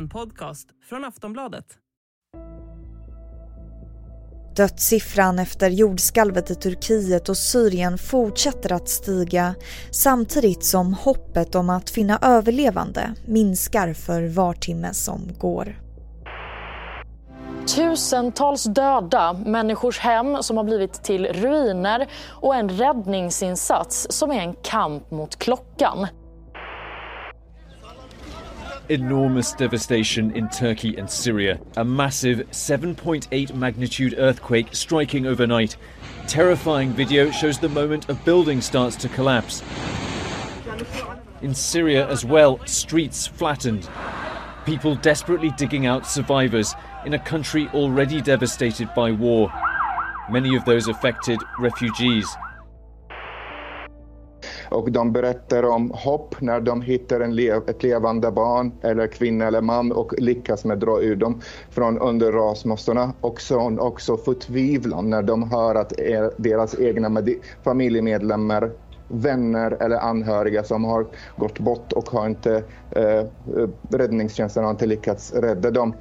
En podcast från Aftonbladet. Dödssiffran efter jordskalvet i Turkiet och Syrien fortsätter att stiga samtidigt som hoppet om att finna överlevande minskar för var timme som går. Tusentals döda, människors hem som har blivit till ruiner och en räddningsinsats som är en kamp mot klockan. Enormous devastation in Turkey and Syria. A massive 7.8 magnitude earthquake striking overnight. Terrifying video shows the moment a building starts to collapse. In Syria as well, streets flattened. People desperately digging out survivors in a country already devastated by war. Many of those affected refugees. Och de berättar om hopp när de hittar en lev ett levande barn eller kvinna eller man och lyckas med att dra ur dem från under rasmossorna. Och så också förtvivlan när de hör att e- deras egna familjemedlemmar vänner eller anhöriga som har gått bort och har inte, eh, eh räddningstjänsten har inte lyckats rädda dem.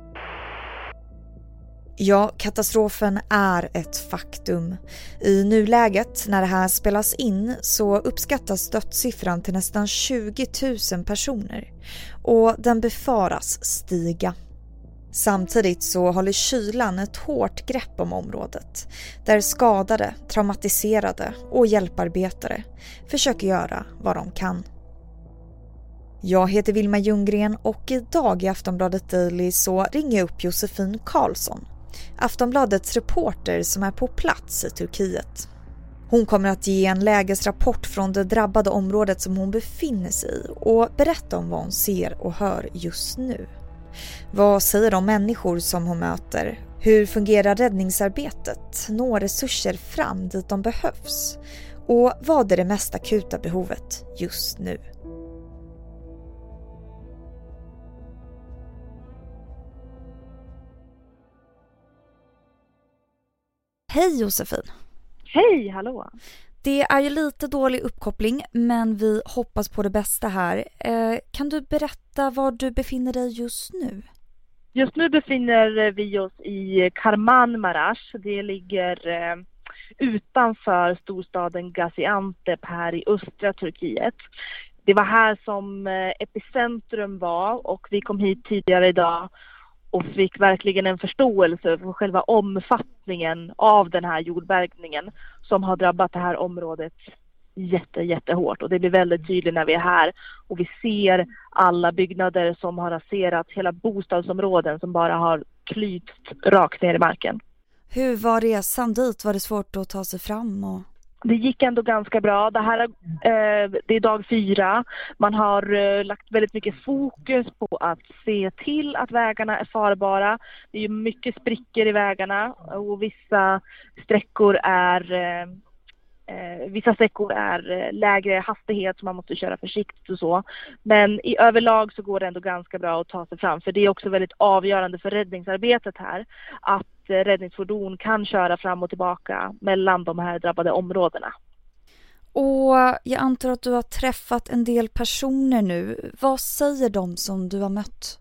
Ja, katastrofen är ett faktum. I nuläget, när det här spelas in, så uppskattas dödssiffran till nästan 20 000 personer och den befaras stiga. Samtidigt så håller kylan ett hårt grepp om området där skadade, traumatiserade och hjälparbetare försöker göra vad de kan. Jag heter Vilma Ljunggren och idag i Aftonbladet Daily så ringer jag upp Josefin Karlsson Aftonbladets reporter som är på plats i Turkiet. Hon kommer att ge en lägesrapport från det drabbade området som hon befinner sig i och berätta om vad hon ser och hör just nu. Vad säger de människor som hon möter? Hur fungerar räddningsarbetet? Når resurser fram dit de behövs? Och vad är det mest akuta behovet just nu? Hej Josefin! Hej, hallå! Det är ju lite dålig uppkoppling men vi hoppas på det bästa här. Eh, kan du berätta var du befinner dig just nu? Just nu befinner vi oss i Karman Marash. Det ligger eh, utanför storstaden Gaziantep här i östra Turkiet. Det var här som eh, epicentrum var och vi kom hit tidigare idag och fick verkligen en förståelse för själva omfattningen av den här jordbävningen som har drabbat det här området jätte, jättehårt och det blir väldigt tydligt när vi är här och vi ser alla byggnader som har raserats, hela bostadsområden som bara har klyvts rakt ner i marken. Hur var resan dit? Var det svårt att ta sig fram? Och det gick ändå ganska bra. Det här eh, det är dag fyra. Man har eh, lagt väldigt mycket fokus på att se till att vägarna är farbara. Det är mycket sprickor i vägarna och vissa sträckor är eh, eh vissa sträckor är eh, lägre hastighet så man måste köra försiktigt och så. Men i överlag så går det ändå ganska bra att ta sig fram för det är också väldigt avgörande för räddningsarbetet här att räddningsfordon kan köra fram och tillbaka mellan de här drabbade områdena. Och jag antar att du har träffat en del personer nu. Vad säger de som du har mött?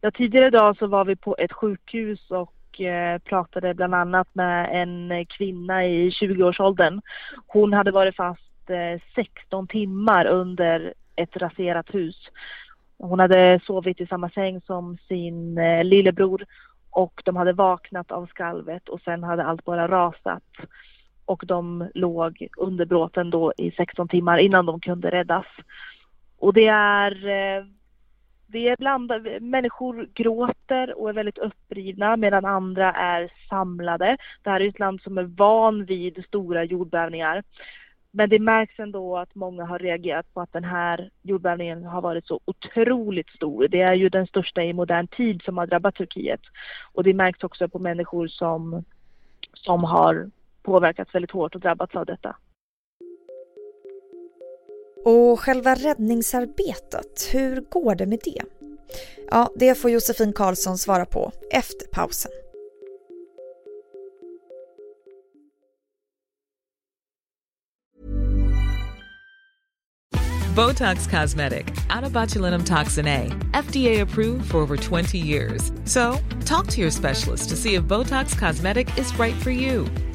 Ja, tidigare idag så var vi på ett sjukhus och och eh, pratade bland annat med en kvinna i 20-årsåldern. Hon hade varit fast eh, 16 timmar under ett raserat hus. Hon hade sovit i samma säng som sin eh, lillebror och de hade vaknat av skalvet och sen hade allt bara rasat. Och de låg under bråten då i 16 timmar innan de kunde räddas. Och det är, det är blandade, människor gråter och är väldigt upprivna medan andra är samlade. Det här är ett land som är van vid stora jordbävningar. Men det märks ändå att många har reagerat på att den här jordbävningen har varit så otroligt stor. Det är ju den största i modern tid som har drabbat Turkiet. Och det märks också på människor som, som har påverkats väldigt hårt och drabbats av detta. Och själva räddningsarbetet, hur går det med det? Ja, det får Josefin Karlsson svara på efter pausen. Botox Cosmetic, out of botulinum toxin A, FDA approved for over 20 years. So, talk to your specialist to see if Botox Cosmetic is right for you.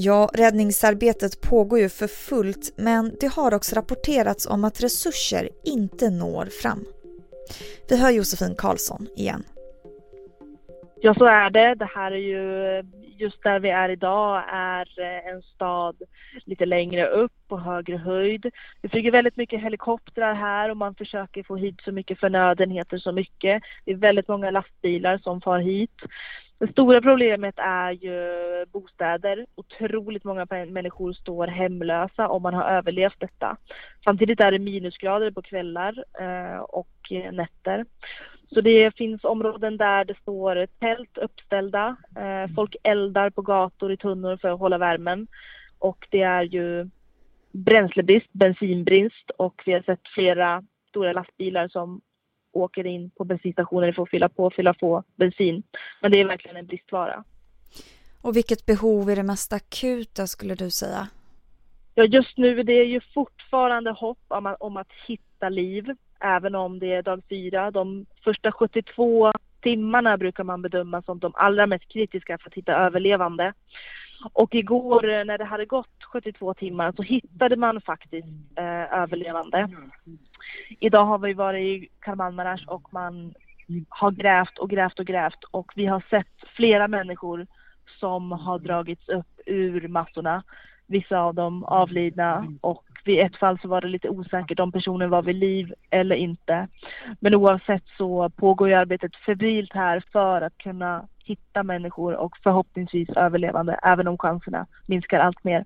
Ja, räddningsarbetet pågår ju för fullt men det har också rapporterats om att resurser inte når fram. Vi hör Josefin Karlsson igen. Ja, så är det. Det här är ju just där vi är idag är eh, en stad lite längre upp på högre höjd. Det flyger väldigt mycket helikoptrar här och man försöker få hit så mycket förnödenheter så mycket. Det är väldigt många lastbilar som far hit. Det stora problemet är ju bostäder. Otroligt många människor står hemlösa om man har överlevt detta. Samtidigt är det minusgrader på kvällar eh, och nätter. Så det finns områden där det står tält uppställda. Eh, folk eldar på gator i tunnor för att hålla värmen. Och det är ju bränslebrist, bensinbrist och vi har sett flera stora lastbilar som åker in på bensinstationer för att fylla på och fylla på bensin. Men det är verkligen en bristvara. Och vilket behov är det mest akuta skulle du säga? Ja, just nu det är ju fortfarande hopp om att, om att hitta liv, även om det är dag fyra. De första 72 timmarna brukar man bedöma som de allra mest kritiska för att hitta överlevande. Och igår eh, när det hade gått 72 timmar så hittade man faktiskt eh, överlevande. Idag har vi varit i Karmanmarash och man har grävt och grävt och grävt och vi har sett flera människor som har dragits upp ur massorna. Vissa av dem avlidna och vid ett fall så var det lite osäkert om personen var vid liv eller inte. Men oavsett så pågår ju arbetet febrilt här för att kunna hitta människor och förhoppningsvis överlevande även om chanserna minskar allt mer.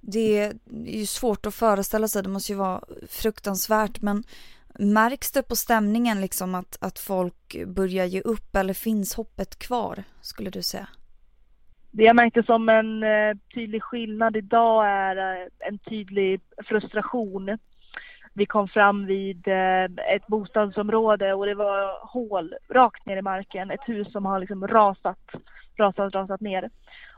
Det är ju svårt att föreställa sig, det måste ju vara fruktansvärt men märks det på stämningen liksom att, att folk börjar ge upp eller finns hoppet kvar skulle du säga? Det jag märkte som en eh, tydlig skillnad idag är eh, en tydlig frustration. Vi kom fram vid eh, ett bostadsområde och det var hål rakt ner i marken. Ett hus som har liksom rasat, rasat, rasat ner.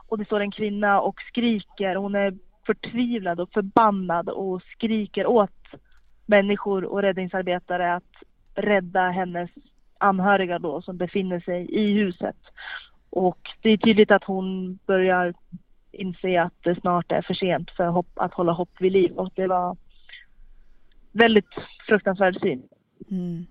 Och det står en kvinna och skriker. Hon är förtvivlad och förbannad och skriker åt människor och räddningsarbetare att rädda hennes anhöriga då som befinner sig i huset. Och det är tydligt att hon börjar inse att det snart är för sent för hopp, att hålla hopp vid liv och det var väldigt fruktansvärd syn. Mm.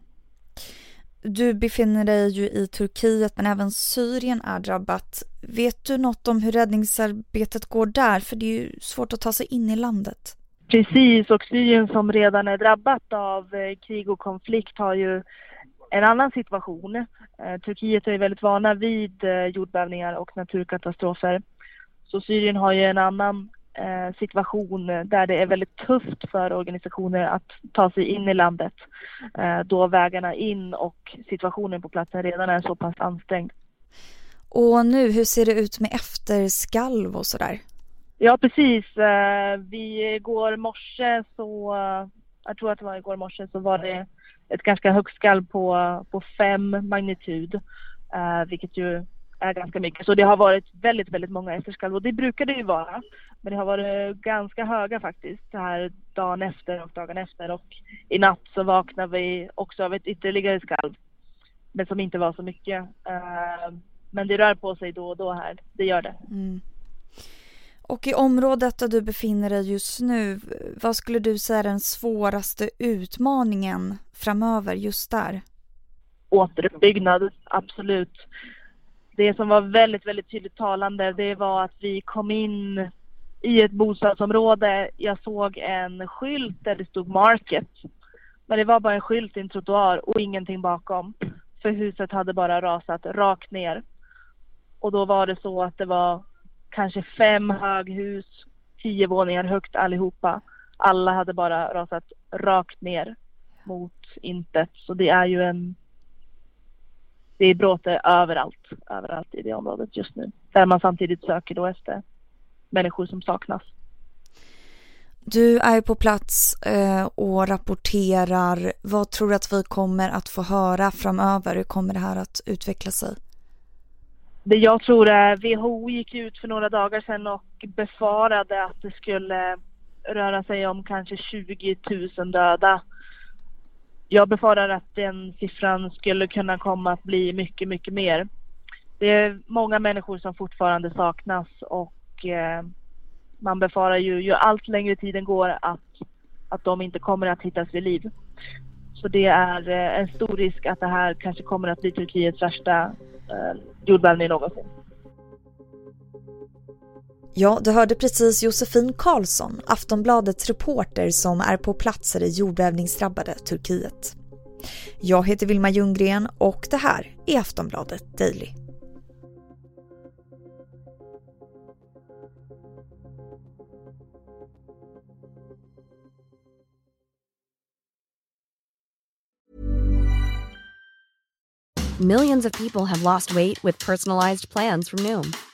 Du befinner dig ju i Turkiet men även Syrien är drabbat. Vet du något om hur räddningsarbetet går där? För det är ju svårt att ta sig in i landet. Precis, och Syrien som redan är drabbat av eh, krig och konflikt har ju en annan situation. Eh, Turkiet är väldigt vana vid eh, jordbävningar och naturkatastrofer. Så Syrien har ju en annan situation där det är väldigt tufft för organisationer att ta sig in i landet då vägarna in och situationen på platsen redan är så pass ansträngd. Och nu, hur ser det ut med efterskalv och sådär? Ja, precis. Vi igår morse så, jag tror att det var igår morse, så var det ett ganska högt skalv på, på fem magnitud, vilket ju är ganska mycket. Så det har varit väldigt, väldigt många efterskalv och det brukar det ju vara. Men det har varit ganska höga faktiskt så här dagen efter och dagen efter och i natt så vaknade vi också av ett ytterligare skalv. Men som inte var så mycket. Uh, men det rör på sig då och då här, det gör det. Mm. Och i området där du befinner dig just nu, vad skulle du säga är den svåraste utmaningen framöver just där? Återuppbyggnad, absolut. Det som var väldigt, väldigt tydligt talande, det var att vi kom in i ett bostadsområde. Jag såg en skylt där det stod Market. Men det var bara en skylt i en trottoar och ingenting bakom. För huset hade bara rasat rakt ner. Och då var det så att det var kanske fem höghus, tio våningar högt allihopa. Alla hade bara rasat rakt ner mot intet. Så det är ju en det är bråte överallt, överallt i det området just nu. Där man samtidigt söker då efter människor som saknas. Du är på plats eh, och rapporterar. Vad tror du att vi kommer att få höra framöver? Hur kommer det här att utveckla sig? Det jag tror är WHO gick ut för några dagar sedan och befarade att det skulle röra sig om kanske 20 000 döda. Jag befarar att den siffran skulle kunna komma att bli mycket, mycket mer. Det är många människor som fortfarande saknas och eh, man befarar ju, ju allt längre tiden går att, att de inte kommer att hittas vid liv. Så det är eh, en stor risk att det här kanske kommer att bli Turkiets värsta eh, jordbävning någonsin. Ja, du hörde precis Josefin Karlsson, Aftonbladets reporter som är på plats i det jordbävningsdrabbade Turkiet. Jag heter Vilma Ljunggren och det här är Aftonbladet Daily. Millions of people have lost weight with personalized plans from Noom,